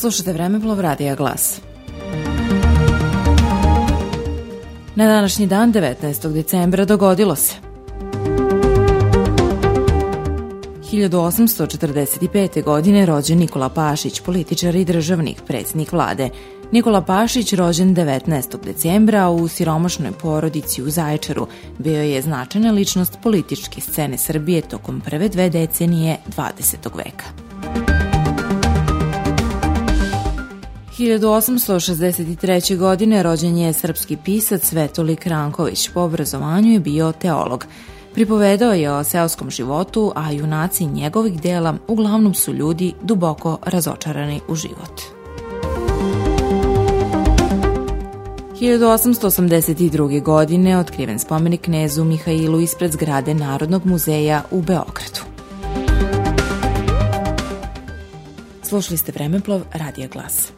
Slušajte Vremeplov Radija Glas. Na današnji dan 19. decembra dogodilo se 1845. godine rođen Nikola Pašić, političar i državnik, predsjednik vlade. Nikola Pašić, rođen 19. decembra u siromašnoj porodici u Zaječaru, bio je značajna ličnost političke scene Srbije tokom prve dve decenije 20. veka. 1863. godine rođen je srpski pisac Svetolik Ranković, po obrazovanju je bio teolog. Pripovedao je o seoskom životu, a junaci njegovih dela uglavnom su ljudi duboko razočarani u život. 1882. godine otkriven spomenik knezu Mihailu ispred zgrade Narodnog muzeja u Beogradu. Slušali ste Vremeplov, Radija Glasa.